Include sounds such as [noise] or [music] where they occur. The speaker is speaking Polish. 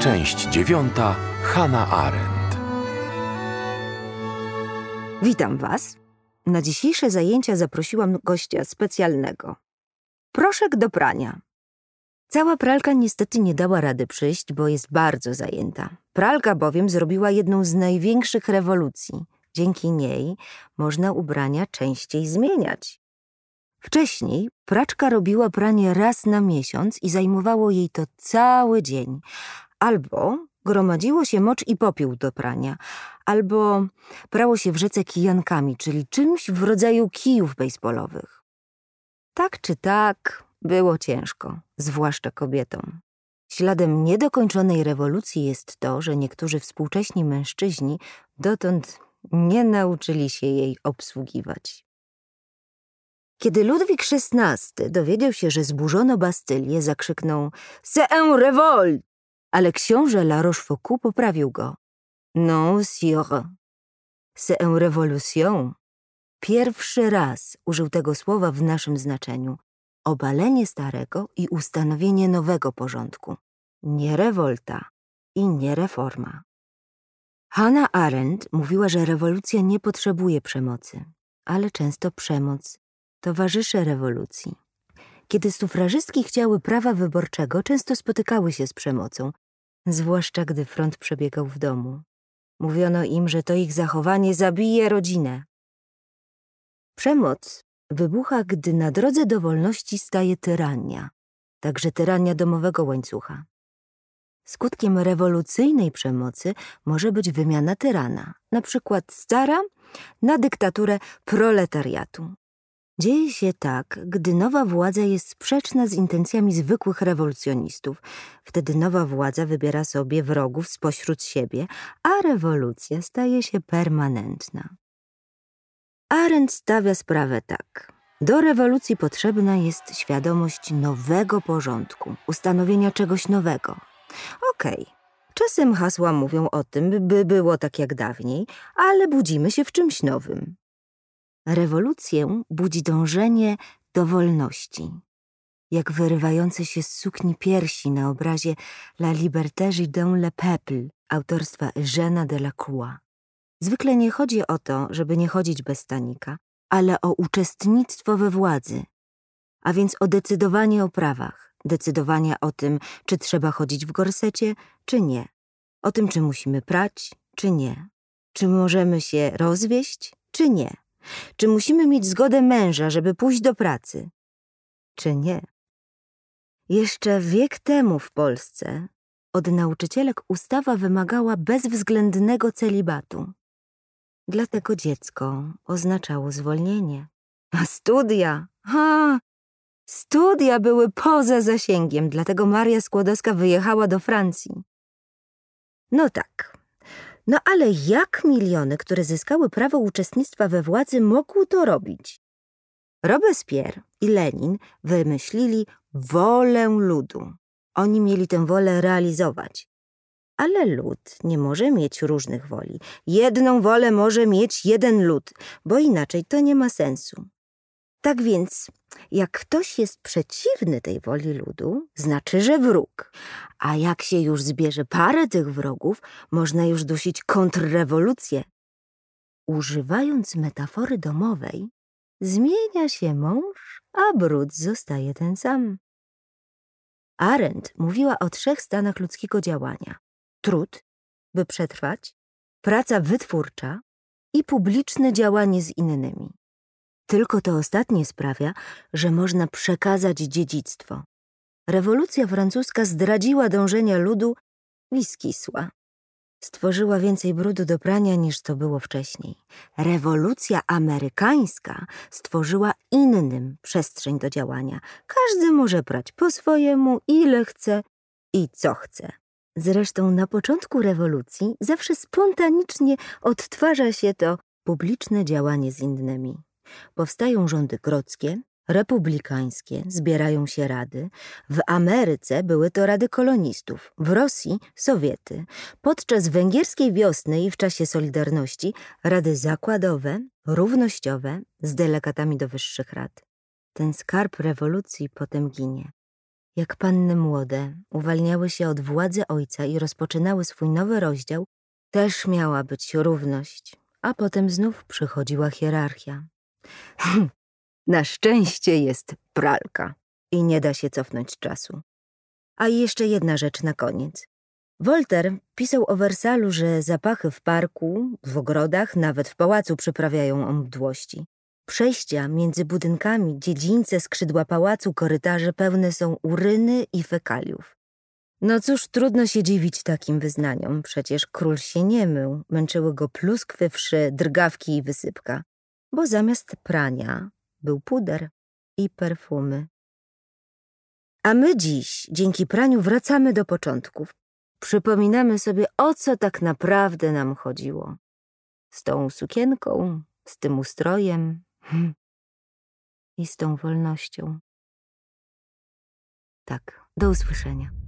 Część dziewiąta. Hanna Arendt. Witam Was. Na dzisiejsze zajęcia zaprosiłam gościa specjalnego. Proszek do prania. Cała pralka niestety nie dała rady przyjść, bo jest bardzo zajęta. Pralka bowiem zrobiła jedną z największych rewolucji. Dzięki niej można ubrania częściej zmieniać. Wcześniej praczka robiła pranie raz na miesiąc i zajmowało jej to cały dzień. Albo gromadziło się mocz i popiół do prania, albo prało się w rzece kijankami, czyli czymś w rodzaju kijów baseballowych. Tak czy tak, było ciężko, zwłaszcza kobietom. Śladem niedokończonej rewolucji jest to, że niektórzy współcześni mężczyźni dotąd nie nauczyli się jej obsługiwać. Kiedy Ludwik XVI dowiedział się, że zburzono Bastylię, zakrzyknął C'est un revolt! Ale książę La Rochefoucauld poprawił go. Non, sire. C'est une révolution. Pierwszy raz użył tego słowa w naszym znaczeniu. Obalenie starego i ustanowienie nowego porządku. Nie rewolta i nie reforma. Hannah Arendt mówiła, że rewolucja nie potrzebuje przemocy, ale często przemoc towarzyszy rewolucji. Kiedy sufrażystki chciały prawa wyborczego, często spotykały się z przemocą, zwłaszcza gdy front przebiegał w domu. Mówiono im, że to ich zachowanie zabije rodzinę. Przemoc wybucha, gdy na drodze do wolności staje tyrania, także tyrania domowego łańcucha. Skutkiem rewolucyjnej przemocy może być wymiana tyrana, na przykład stara na dyktaturę proletariatu. Dzieje się tak, gdy nowa władza jest sprzeczna z intencjami zwykłych rewolucjonistów. Wtedy nowa władza wybiera sobie wrogów spośród siebie, a rewolucja staje się permanentna. Arendt stawia sprawę tak. Do rewolucji potrzebna jest świadomość nowego porządku, ustanowienia czegoś nowego. Okej, okay. czasem hasła mówią o tym, by było tak jak dawniej, ale budzimy się w czymś nowym. Rewolucję budzi dążenie do wolności. Jak wyrywające się z sukni piersi na obrazie La liberté dans le peuple autorstwa Eugène'a de la Croix. Zwykle nie chodzi o to, żeby nie chodzić bez stanika, ale o uczestnictwo we władzy, a więc o decydowanie o prawach, decydowanie o tym, czy trzeba chodzić w gorsecie, czy nie, o tym, czy musimy prać, czy nie, czy możemy się rozwieść, czy nie czy musimy mieć zgodę męża, żeby pójść do pracy? Czy nie? Jeszcze wiek temu w Polsce od nauczycielek ustawa wymagała bezwzględnego celibatu. Dlatego dziecko oznaczało zwolnienie. A studia, ha, studia były poza zasięgiem, dlatego Maria Skłodowska wyjechała do Francji. No tak, no ale jak miliony, które zyskały prawo uczestnictwa we władzy, mogły to robić? Robespierre i Lenin wymyślili wolę ludu. Oni mieli tę wolę realizować. Ale lud nie może mieć różnych woli. Jedną wolę może mieć jeden lud, bo inaczej to nie ma sensu. Tak więc, jak ktoś jest przeciwny tej woli ludu, znaczy, że wróg. A jak się już zbierze parę tych wrogów, można już dusić kontrrewolucję. Używając metafory domowej, zmienia się mąż, a brud zostaje ten sam. Arendt mówiła o trzech stanach ludzkiego działania: trud, by przetrwać, praca wytwórcza i publiczne działanie z innymi. Tylko to ostatnie sprawia, że można przekazać dziedzictwo. Rewolucja francuska zdradziła dążenia ludu i skisła. Stworzyła więcej brudu do prania niż to było wcześniej. Rewolucja amerykańska stworzyła innym przestrzeń do działania. Każdy może prać po swojemu, ile chce i co chce. Zresztą na początku rewolucji zawsze spontanicznie odtwarza się to publiczne działanie z innymi. Powstają rządy grodzkie, republikańskie, zbierają się rady. W Ameryce były to rady kolonistów, w Rosji Sowiety. Podczas węgierskiej wiosny i w czasie Solidarności rady zakładowe, równościowe, z delegatami do wyższych rad. Ten skarb rewolucji potem ginie. Jak panny młode uwalniały się od władzy ojca i rozpoczynały swój nowy rozdział, też miała być równość, a potem znów przychodziła hierarchia. Na szczęście jest pralka i nie da się cofnąć czasu. A jeszcze jedna rzecz na koniec. Wolter pisał o Wersalu, że zapachy w parku, w ogrodach, nawet w pałacu przyprawiają o mdłości. Przejścia między budynkami, dziedzińce, skrzydła pałacu, korytarze pełne są uryny i fekaliów. No cóż, trudno się dziwić takim wyznaniom. Przecież król się nie mył, męczyły go pluskwy, wszy, drgawki i wysypka. Bo zamiast prania był puder i perfumy. A my dziś, dzięki praniu, wracamy do początków. Przypominamy sobie, o co tak naprawdę nam chodziło. Z tą sukienką, z tym ustrojem [laughs] i z tą wolnością. Tak, do usłyszenia.